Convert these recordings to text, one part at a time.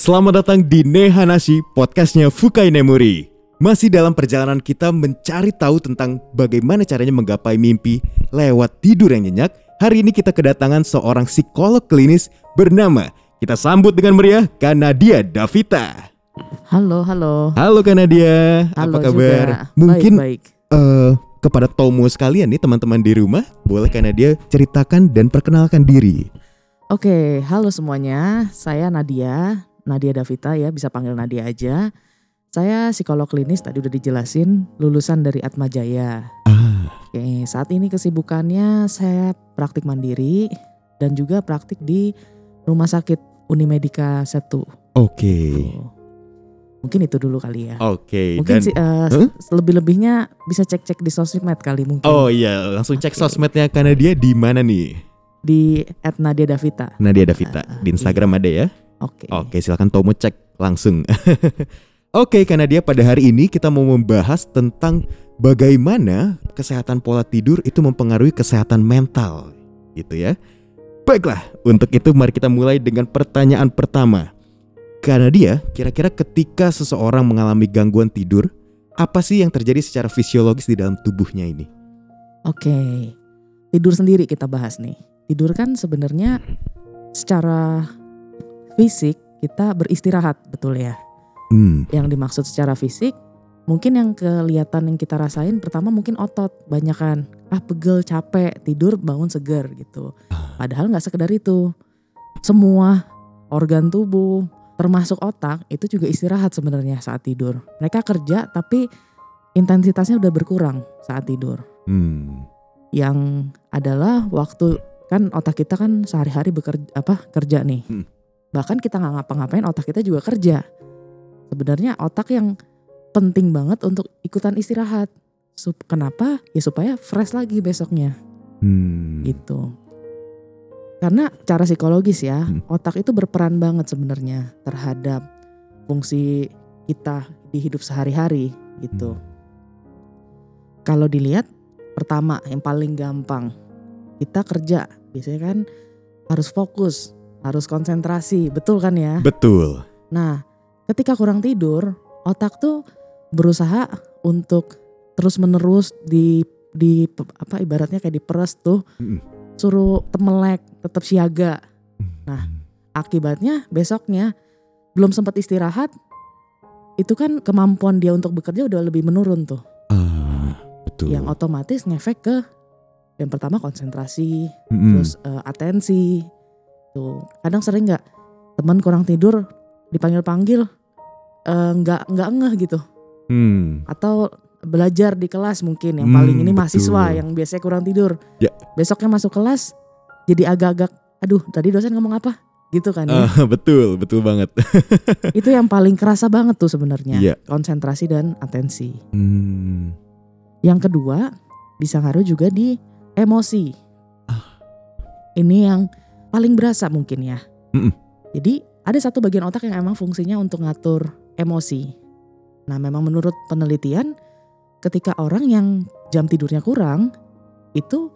Selamat datang di Nehanashi, podcastnya Fukai Nemuri. Masih dalam perjalanan kita mencari tahu tentang bagaimana caranya menggapai mimpi lewat tidur yang nyenyak. Hari ini kita kedatangan seorang psikolog klinis bernama kita sambut dengan meriah Kanadia Davita. Halo, halo. Halo Kanadia, Halo apa kabar? juga. Mungkin baik, baik. eh, kepada Tomo sekalian nih teman-teman di rumah, boleh Kanadia ceritakan dan perkenalkan diri. Oke, halo semuanya. Saya Nadia, Nadia Davita ya, bisa panggil Nadia aja. Saya psikolog klinis tadi udah dijelasin, lulusan dari Atma Jaya. Ah, Oke, saat ini kesibukannya saya praktik mandiri dan juga praktik di Rumah Sakit Unimedika Setu. oke. Tuh. Mungkin itu dulu kali ya. Oke, Mungkin dan sih eh, Huh? lebih-lebihnya bisa cek-cek di sosmed kali mungkin. Oh iya, langsung cek Oke. sosmednya Kanadia di mana nih? Di @nadia Davita. Nadia Davita. Ah, Di Instagram ada ya? Oke. Oke, silakan Tomo cek langsung. Oke, Kanadia pada hari ini kita mau membahas tentang bagaimana kesehatan pola tidur itu mempengaruhi kesehatan mental, gitu ya. Baiklah, untuk itu mari kita mulai dengan pertanyaan pertama. Kanadia, kira-kira ketika seseorang mengalami gangguan tidur, apa sih yang terjadi secara fisiologis di dalam tubuhnya ini? Oke, tidur sendiri kita bahas nih. Tidur kan sebenarnya secara fisik kita beristirahat, betul ya. Hmm, Yang dimaksud secara fisik, mungkin yang kelihatan yang kita rasain pertama mungkin otot, banyak kan. Ah pegel, capek, tidur, bangun segar gitu. Padahal nggak sekedar itu. Semua organ tubuh, termasuk otak, itu juga istirahat sebenarnya saat tidur. Mereka kerja tapi intensitasnya udah berkurang saat tidur hmm, yang adalah waktu kan otak kita kan sehari-hari bekerja apa kerja nih. Hmm. Bahkan kita nggak ngapa-ngapain otak kita juga kerja. Sebenarnya otak yang penting banget untuk ikutan istirahat. Sup- Kenapa? Ya supaya fresh lagi besoknya hmm. gitu. Karena cara psikologis ya, Hmm. otak itu berperan banget sebenarnya terhadap fungsi kita di hidup sehari-hari gitu. Hmm. Kalau dilihat pertama yang paling gampang kita kerja biasanya kan harus fokus, harus konsentrasi, betul kan ya? Betul. Nah, ketika kurang tidur, otak tuh berusaha untuk terus-menerus di di apa ibaratnya kayak diperes tuh, Mm. suruh temelek, tetap siaga. Nah. Akibatnya besoknya belum sempat istirahat, itu kan kemampuan dia untuk bekerja udah lebih menurun tuh. Ah, betul. Yang otomatis ngefek ke yang pertama konsentrasi, Mm-mm. terus eh, atensi. Tuh, kadang sering nggak teman kurang tidur dipanggil-panggil eh, nggak nggak ngeh gitu Hmm. atau belajar di kelas mungkin yang Hmm, paling ini mahasiswa betul. yang biasanya kurang tidur. Ya. Besoknya masuk kelas jadi agak-agak aduh tadi dosen ngomong apa? Gitu kan ya. Ah, betul, betul banget. Itu yang paling kerasa banget tuh sebenarnya. Iya. Konsentrasi dan atensi. Hmm. Yang kedua bisa ngaruh juga di emosi. Ah. Ini yang paling berasa mungkin ya. Mm-mm. Jadi ada satu bagian otak yang emang fungsinya untuk ngatur emosi. Nah memang menurut penelitian ketika orang yang jam tidurnya kurang itu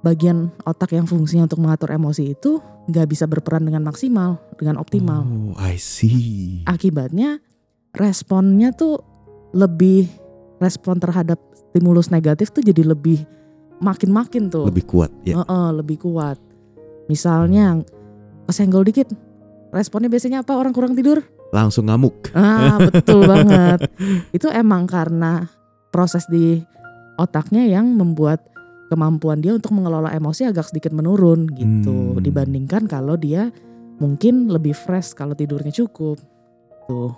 bagian otak yang fungsinya untuk mengatur emosi itu nggak bisa berperan dengan maksimal, dengan optimal. Oh, I see. Akibatnya responnya tuh lebih respon terhadap stimulus negatif tuh jadi lebih makin-makin tuh. Lebih kuat ya. Heeh, lebih kuat. Misalnya kesenggol dikit, responnya biasanya apa orang kurang tidur? Langsung ngamuk. Ah, betul banget. Itu emang karena proses di otaknya yang membuat kemampuan dia untuk mengelola emosi agak sedikit menurun gitu Hmm. dibandingkan kalau dia mungkin lebih fresh kalau tidurnya cukup. Tuh.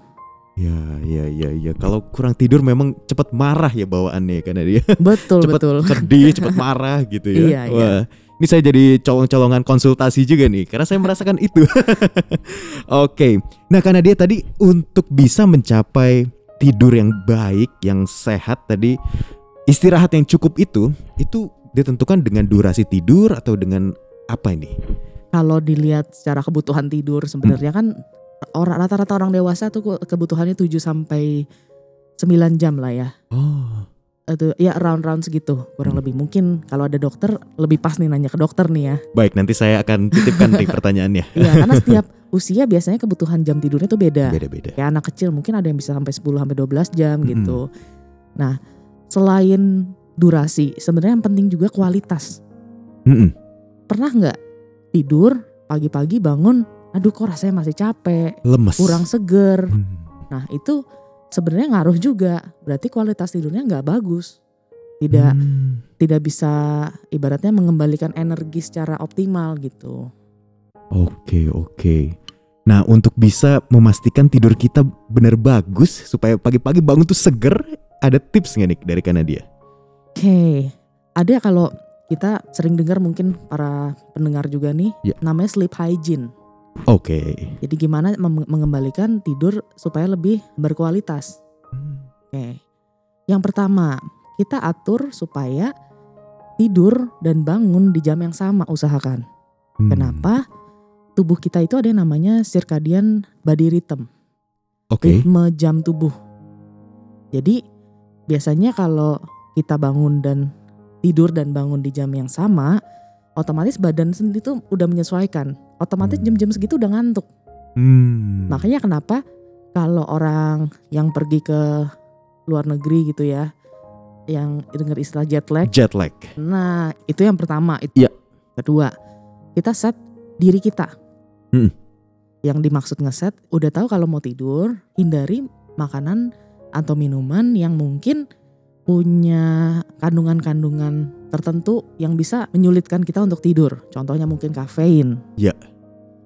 Ya, ya, ya, ya. Kalau kurang tidur memang cepat marah ya bawaannya karena dia Betul Cepet betul. sedih, cepat marah gitu ya. Iya, iya. Ini saya jadi colong-colongan konsultasi juga nih karena saya merasakan itu. Oke. Nah, karena dia tadi untuk bisa mencapai tidur yang baik, yang sehat tadi istirahat yang cukup itu itu ditentukan dengan durasi tidur atau dengan apa ini? Kalau dilihat secara kebutuhan tidur sebenarnya kan orang rata-rata orang dewasa tuh ke- kebutuhannya 7 sampai 9 jam lah ya. Oh. Itu ya round-round segitu kurang Hmm. lebih. Mungkin kalau ada dokter lebih pas nih nanya ke dokter nih ya. Baik, nanti saya akan titipkan nih pertanyaannya. Iya, karena setiap usia biasanya kebutuhan jam tidurnya tuh beda. Beda-beda. Kayak anak kecil mungkin ada yang bisa sampai 10 sampai 12 jam Mm-mm. gitu. Nah, selain durasi, sebenarnya yang penting juga kualitas. Mm-mm. Pernah nggak tidur pagi-pagi bangun, aduh kok rasanya masih capek, Lemes. kurang seger. Hmm. Nah, itu sebenarnya ngaruh juga. Berarti kualitas tidurnya nggak bagus. Tidak Hmm. tidak bisa ibaratnya mengembalikan energi secara optimal gitu. Oke, oke. Nah, untuk bisa memastikan tidur kita benar bagus supaya pagi-pagi bangun tuh seger, ada tips nggak nih dari Kanadia? Oke, ada kalau kita sering dengar mungkin para pendengar juga nih, Ya. namanya sleep hygiene. Oke. Jadi gimana mengembalikan tidur supaya lebih berkualitas. Hmm. Oke, yang pertama kita atur supaya tidur dan bangun di jam yang sama usahakan. Hmm. Kenapa? Tubuh kita itu ada yang namanya circadian body rhythm, Oke. ritme jam tubuh. Jadi biasanya kalau kita bangun dan tidur dan bangun di jam yang sama, otomatis badan sendiri tuh udah menyesuaikan. Otomatis Hmm. jam-jam segitu udah ngantuk. Hmm. Makanya kenapa kalau orang yang pergi ke luar negeri gitu ya, yang dengar istilah jet lag, jet lag. nah itu yang pertama. Itu Iya. kedua, kita set diri kita. Hmm. Yang dimaksud ngeset, udah tahu kalau mau tidur, hindari makanan atau minuman yang mungkin punya kandungan-kandungan tertentu yang bisa menyulitkan kita untuk tidur. Contohnya mungkin kafein.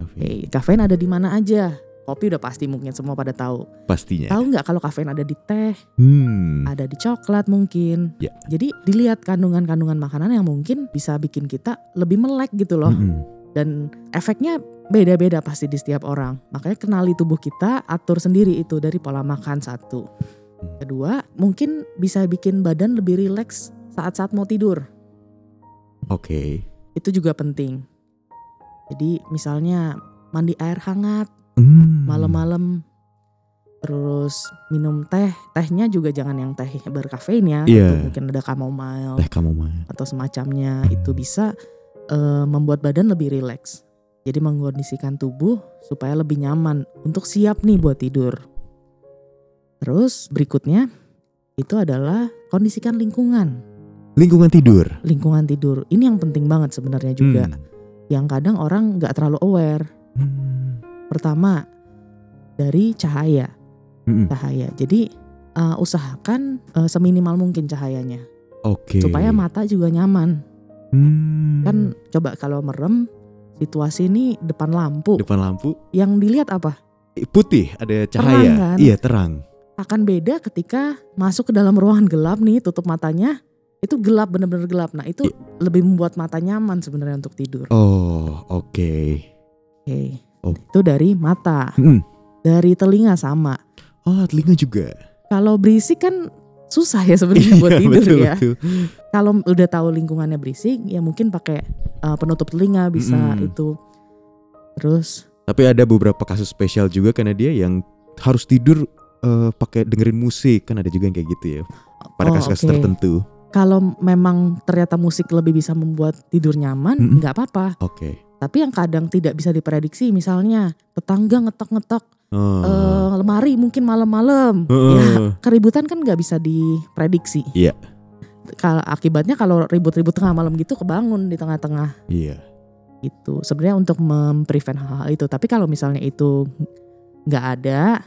Oke, kafein ada di mana aja? Kopi udah pasti mungkin semua pada tahu. Pastinya. Tahu nggak kalau kafein ada di teh, Hmm. ada di coklat mungkin. Ya. Jadi dilihat kandungan-kandungan makanan yang mungkin bisa bikin kita lebih melek gitu loh. Mm-mm. Dan efeknya beda-beda pasti di setiap orang. Makanya kenali tubuh kita, atur sendiri itu dari pola makan satu. Hmm. Kedua, mungkin bisa bikin badan lebih rileks saat-saat mau tidur. Oke. Itu juga penting. Jadi misalnya mandi air hangat Hmm. malam-malam terus minum teh tehnya juga jangan yang teh berkafein ya Iya. itu mungkin ada chamomile Teh mah. atau semacamnya itu bisa eh, membuat badan lebih rileks jadi mengkondisikan tubuh supaya lebih nyaman untuk siap nih buat tidur terus berikutnya itu adalah kondisikan lingkungan Lingkungan tidur. lingkungan tidur ini yang penting banget sebenarnya juga Hmm. yang kadang orang nggak terlalu aware Hmm. pertama dari cahaya Mm-mm. cahaya. Jadi uh, usahakan uh, seminimal mungkin cahayanya Oke. supaya mata juga nyaman. Hmm. Kan coba kalau merem situasi ini depan lampu, depan lampu yang dilihat apa? eh, putih, ada cahaya. kan? Iya, terang. Akan beda ketika masuk ke dalam ruangan gelap nih, tutup matanya, itu gelap bener-bener gelap. Nah itu Iya. lebih membuat mata nyaman sebenarnya untuk tidur. Oh, oke. Oke, Oh. itu dari mata, Mm. dari telinga sama. Oh, telinga juga. Kalau berisik kan susah ya sebenarnya buat Iya, tidur betul, ya. betul. kalau udah tahu lingkungannya berisik ya mungkin pakai uh, penutup telinga bisa Mm-mm. itu terus Tapi ada beberapa kasus spesial juga karena dia yang harus tidur eh, pakai dengerin musik kan ada juga yang kayak gitu ya. Pada oh, kasus-kasus oke. tertentu. Kalau memang ternyata musik lebih bisa membuat tidur nyaman nggak apa-apa Oke. tapi yang kadang tidak bisa diprediksi misalnya tetangga ngetok-ngetok Oh. eh, lemari mungkin malam-malam Heeh. ya keributan kan nggak bisa diprediksi Iya. kalau akibatnya kalau ribut-ribut tengah malam gitu kebangun di tengah-tengah Iya. itu sebenarnya untuk memprevent hal-hal itu tapi kalau misalnya itu nggak ada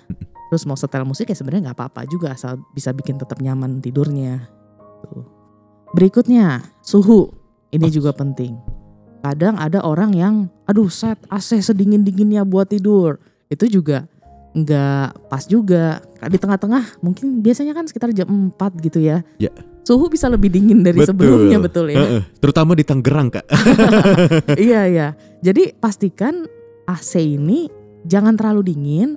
terus mau setel musik ya sebenarnya nggak apa-apa juga asal bisa bikin tetap nyaman tidurnya Tuh. Berikutnya suhu ini Oh. juga penting kadang ada orang yang aduh set AC sedingin dinginnya buat tidur itu juga nggak pas juga di tengah-tengah mungkin biasanya kan sekitar jam 4 gitu ya Ya. suhu bisa lebih dingin dari Betul. sebelumnya betul ya. Terutama di Tangerang, Kak. iya iya. Jadi pastikan AC ini jangan terlalu dingin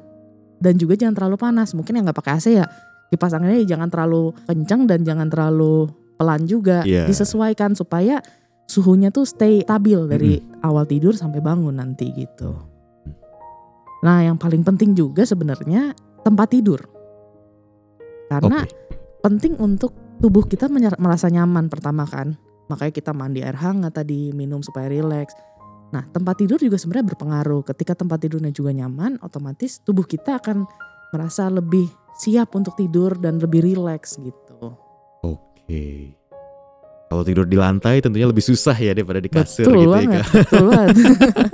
dan juga jangan terlalu panas. Mungkin yang nggak pakai AC ya kipas anginnya jangan terlalu kencang dan jangan terlalu pelan juga. Iya. Disesuaikan supaya suhunya tuh stay stabil dari awal tidur sampai bangun nanti gitu. Nah yang paling penting juga sebenarnya tempat tidur. Karena Oke. penting untuk tubuh kita merasa nyaman pertama kan. Makanya kita mandi air hangat tadi, minum supaya rileks. Nah, tempat tidur juga sebenarnya berpengaruh. Ketika tempat tidurnya juga nyaman, otomatis tubuh kita akan merasa lebih siap untuk tidur dan lebih rileks gitu. Oke. Kalau tidur di lantai tentunya lebih susah ya daripada di kasur betul gitu banget, ya. Kak. betul banget.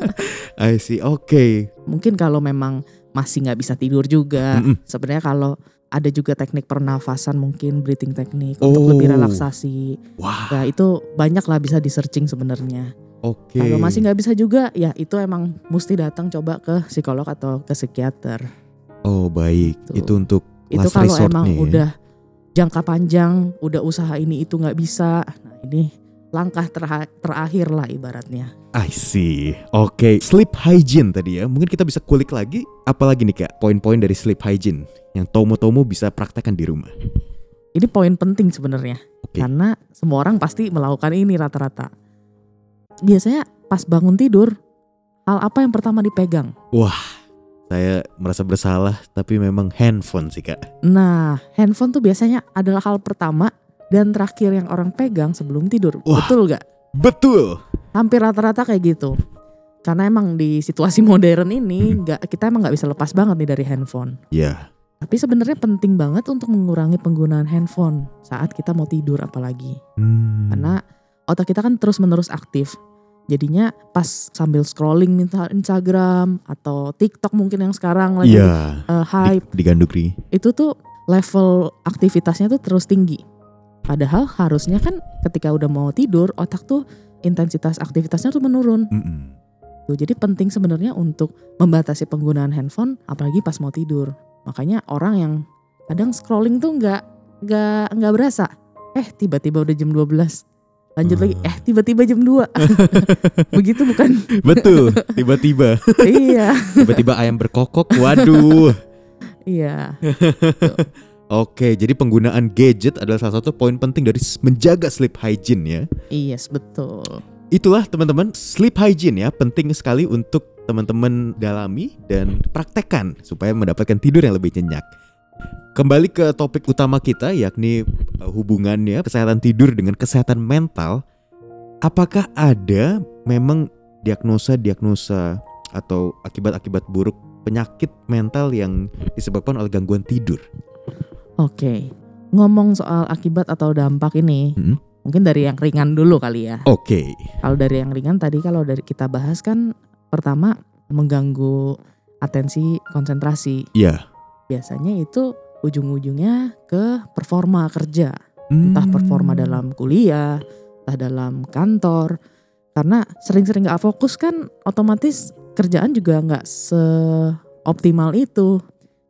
I see. Oke. Mungkin kalau memang masih nggak bisa tidur juga, Mm-mm. sebenarnya kalau ada juga teknik pernafasan mungkin breathing teknik untuk Oh. lebih relaksasi. Wah, Nah itu banyak lah bisa di searching sebenarnya. oke. Kalau masih nggak bisa juga, ya itu emang mesti datang coba ke psikolog atau ke psikiater. Oh, baik. Tuh. Itu untuk Itu last kalau emang nih ya. udah jangka panjang, udah usaha ini itu nggak bisa. Nah ini langkah terha- terakhir lah ibaratnya. I see. Oke, sleep hygiene tadi ya. Mungkin kita bisa kulik lagi apalagi nih Kak, poin-poin dari sleep hygiene yang Tomo-Tomo bisa praktekkan di rumah. Ini poin penting sebenarnya. Oke. Karena semua orang pasti melakukan ini rata-rata. Biasanya pas bangun tidur, hal apa yang pertama dipegang? Saya merasa bersalah tapi memang handphone sih Kak. Nah, handphone tuh biasanya adalah hal pertama dan terakhir yang orang pegang sebelum tidur. Wah. Betul gak? Betul. Hampir rata-rata kayak gitu. Karena emang di situasi modern ini nggak kita emang nggak bisa lepas banget nih dari handphone. Ya. Tapi sebenarnya penting banget untuk mengurangi penggunaan handphone saat kita mau tidur apalagi. Hmm. Karena otak kita kan terus-menerus aktif. Jadinya pas sambil scrolling minta Instagram atau TikTok mungkin yang sekarang lagi Iya. eh, hype Di, di Gandukri. itu tuh level aktivitasnya tuh terus tinggi. Padahal harusnya kan ketika udah mau tidur otak tuh intensitas aktivitasnya tuh menurun. Mm-mm. Tuh, jadi penting sebenarnya untuk membatasi penggunaan handphone apalagi pas mau tidur. Makanya orang yang kadang scrolling tuh nggak nggak nggak berasa. Eh tiba-tiba udah jam 12. Lanjut lagi, Ah. eh tiba-tiba jam 2. Begitu bukan? Betul. Tiba-tiba, iya. tiba-tiba ayam berkokok. Waduh. Iya. Oke, jadi penggunaan gadget adalah salah satu poin penting dari menjaga sleep hygiene ya. Yes, betul. Itulah teman-teman, sleep hygiene ya penting sekali untuk teman-teman dalami dan praktekkan supaya mendapatkan tidur yang lebih nyenyak. Kembali ke topik utama kita yakni uh, hubungannya kesehatan tidur dengan kesehatan mental. Apakah ada memang diagnosa-diagnosa atau akibat-akibat buruk penyakit mental yang disebabkan oleh gangguan tidur? Oke. Ngomong soal akibat atau dampak ini, Hmm. mungkin dari yang ringan dulu kali ya. Oke. Kalau dari yang ringan tadi kalau dari kita bahas kan pertama mengganggu atensi konsentrasi. Iya. Biasanya itu ujung-ujungnya ke performa kerja, entah Hmm. performa dalam kuliah, entah dalam kantor. Karena sering-sering gak fokus kan otomatis kerjaan juga nggak seoptimal itu.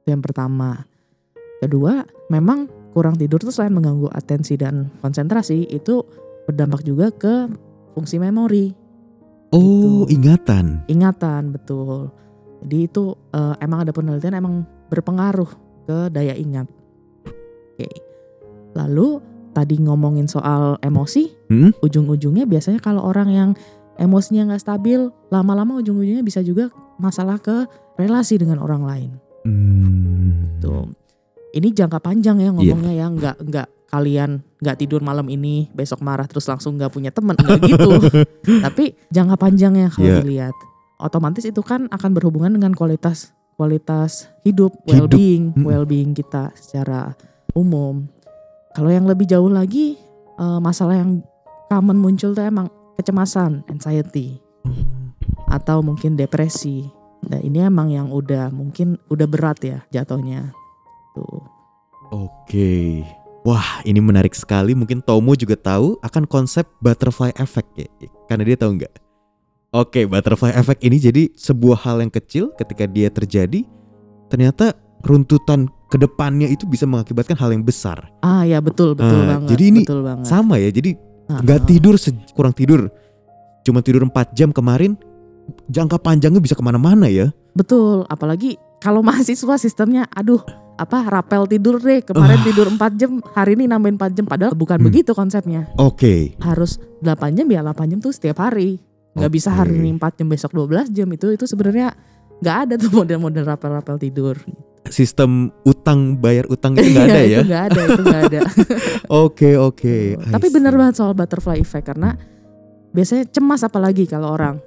Itu yang pertama. Kedua, memang kurang tidur tuh selain mengganggu atensi dan konsentrasi, itu berdampak juga ke fungsi memori. Oh, Gitu. ingatan. ingatan betul jadi itu eh, emang ada penelitian emang berpengaruh ke daya ingat oke lalu tadi ngomongin soal emosi Hmm? ujung-ujungnya biasanya kalau orang yang emosinya nggak stabil lama-lama ujung-ujungnya bisa juga masalah ke relasi dengan orang lain Hmm. tuh ini jangka panjang ya ngomongnya ya nggak nggak kalian nggak tidur malam ini besok marah terus langsung nggak punya teman nggak gitu tapi jangka panjangnya kalau Iya. dilihat otomatis itu kan akan berhubungan dengan kualitas kualitas hidup, Hidup. well-being Mm-mm. well-being kita secara umum kalau yang lebih jauh lagi eh, masalah yang common muncul tuh emang kecemasan anxiety atau mungkin depresi nah ini emang yang udah mungkin udah berat ya jatuhnya tuh Oke. Wah, ini menarik sekali. Mungkin Tomo juga tahu akan konsep butterfly effect ya. Karena dia tahu nggak? Oke, butterfly effect ini jadi sebuah hal yang kecil ketika dia terjadi, ternyata runtutan ke depannya itu bisa mengakibatkan hal yang besar. Ah ya betul betul Ah, banget. jadi ini betul banget. Sama ya. Jadi Ah, nggak ah. tidur kurang tidur, cuma tidur 4 jam kemarin, jangka panjangnya bisa ke mana-mana ya. Betul, apalagi kalau mahasiswa sistemnya aduh apa rapel tidur deh kemarin Ah. tidur 4 jam hari ini nambahin 4 jam padahal bukan Hmm. begitu konsepnya Oke. harus 8 jam ya 8 jam tuh setiap hari nggak bisa hari ini 4 jam besok 12 jam itu itu sebenarnya nggak ada tuh model-model rapel-rapel tidur Sistem utang bayar utang itu nggak Iya, ada ya. itu nggak ada itu nggak ada Oke oke. I tapi benar banget soal butterfly effect karena biasanya cemas apalagi kalau orang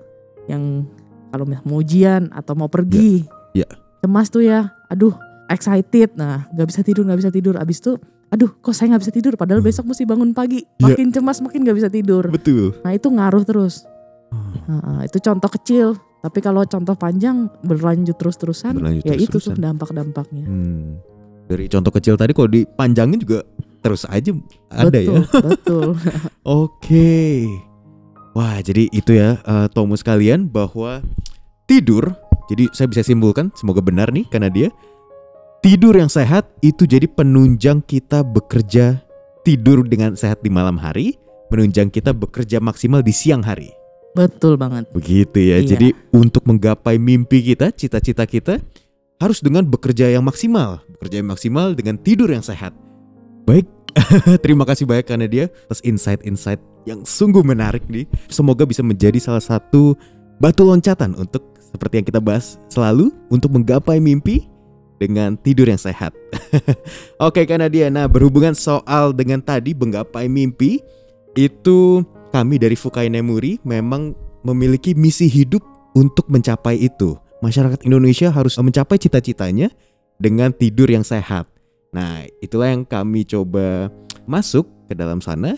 yang kalau mau ujian atau mau pergi. Ya, ya. Cemas tuh ya. Aduh, excited. Nah, nggak bisa tidur, nggak bisa tidur. Abis itu, aduh, kok saya nggak bisa tidur? Padahal Hmm. besok mesti bangun pagi. Ya. Makin cemas, makin nggak bisa tidur. Betul. Nah, itu ngaruh terus. Hmm. Itu contoh kecil. Tapi kalau contoh panjang berlanjut terus-terusan, Berlanjut ya itu tuh dampak-dampaknya. Hmm. Dari contoh kecil tadi kalau dipanjangin juga terus aja ada betul, ya. betul. Oke. Wah, jadi itu ya eh, Tomo sekalian bahwa tidur, jadi saya bisa simpulkan semoga benar nih karena dia tidur yang sehat itu jadi penunjang kita bekerja tidur dengan sehat di malam hari, menunjang kita bekerja maksimal di siang hari. Betul banget. Begitu ya. Iya. Jadi untuk menggapai mimpi kita, cita-cita kita harus dengan bekerja yang maksimal, bekerja yang maksimal dengan tidur yang sehat. Baik, terima kasih banyak karena dia atas insight-insight yang sungguh menarik nih. Semoga bisa menjadi salah satu batu loncatan untuk seperti yang kita bahas selalu untuk menggapai mimpi dengan tidur yang sehat. Oke, karena dia nah berhubungan soal dengan tadi menggapai mimpi itu kami dari Fukai Nemuri memang memiliki misi hidup untuk mencapai itu. Masyarakat Indonesia harus mencapai cita-citanya dengan tidur yang sehat. Nah, itulah yang kami coba masuk ke dalam sana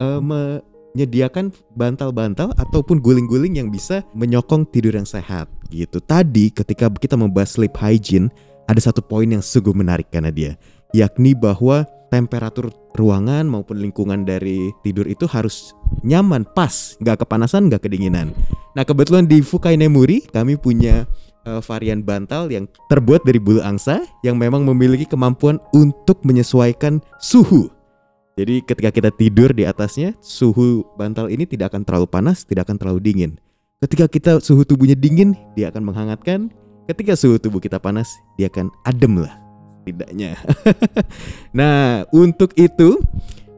eh, menyediakan bantal-bantal ataupun guling-guling yang bisa menyokong tidur yang sehat gitu. Tadi ketika kita membahas sleep hygiene ada satu poin yang sungguh menarik karena dia yakni bahwa temperatur ruangan maupun lingkungan dari tidur itu harus nyaman, pas, nggak kepanasan, nggak kedinginan. Nah kebetulan di Fukai Nemuri kami punya eh, varian bantal yang terbuat dari bulu angsa yang memang memiliki kemampuan untuk menyesuaikan suhu. Jadi ketika kita tidur di atasnya, suhu bantal ini tidak akan terlalu panas, tidak akan terlalu dingin. Ketika kita suhu tubuhnya dingin, dia akan menghangatkan. Ketika suhu tubuh kita panas, dia akan adem lah setidaknya. nah, untuk itu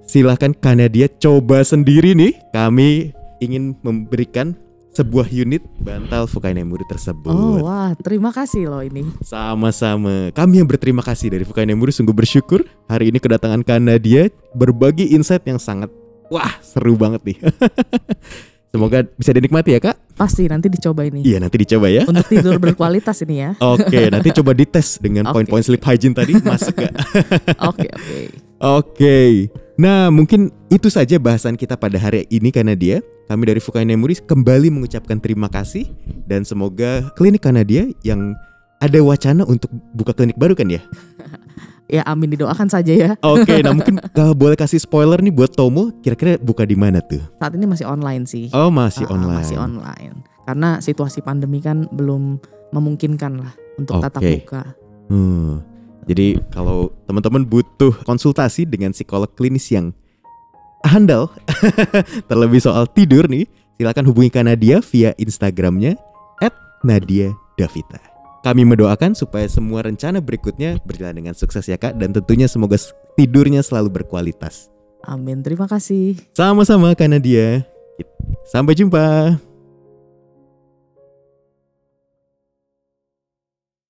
silahkan Kanadia coba sendiri nih. Kami ingin memberikan sebuah unit bantal Fukai Nemuri tersebut. Oh wah, terima kasih loh ini. Sama-sama. Kami yang berterima kasih dari Fukai Nemuri sungguh bersyukur hari ini kedatangan Kanadia berbagi insight yang sangat wah seru banget nih. Semoga bisa dinikmati ya kak. Pasti nanti dicoba ini. Iya nanti dicoba ya. Untuk tidur berkualitas ini ya. Oke, nanti coba dites dengan poin-poin sleep hygiene tadi masuk gak? Oke oke. Oke. Nah, mungkin itu saja bahasan kita pada hari ini karena dia kami dari Fukai Nemuri kembali mengucapkan terima kasih dan semoga klinik Kanadia yang ada wacana untuk buka klinik baru kan ya? Ya amin didoakan saja ya. Oke, nah mungkin kalau boleh kasih spoiler nih buat Tomo, kira-kira buka di mana tuh? Saat ini masih online sih. Oh, masih Ah, online. Masih online. Karena situasi pandemi kan belum memungkinkan lah untuk tatap Oke. muka. Hmm. Jadi kalau teman-teman butuh konsultasi dengan psikolog klinis yang handal terlebih soal tidur nih, silakan hubungi Kanadia via Instagramnya @nadia_davita. Kami mendoakan supaya semua rencana berikutnya berjalan dengan sukses ya kak dan tentunya semoga tidurnya selalu berkualitas. Amin. Terima kasih. Sama-sama Kanadia. Sampai jumpa.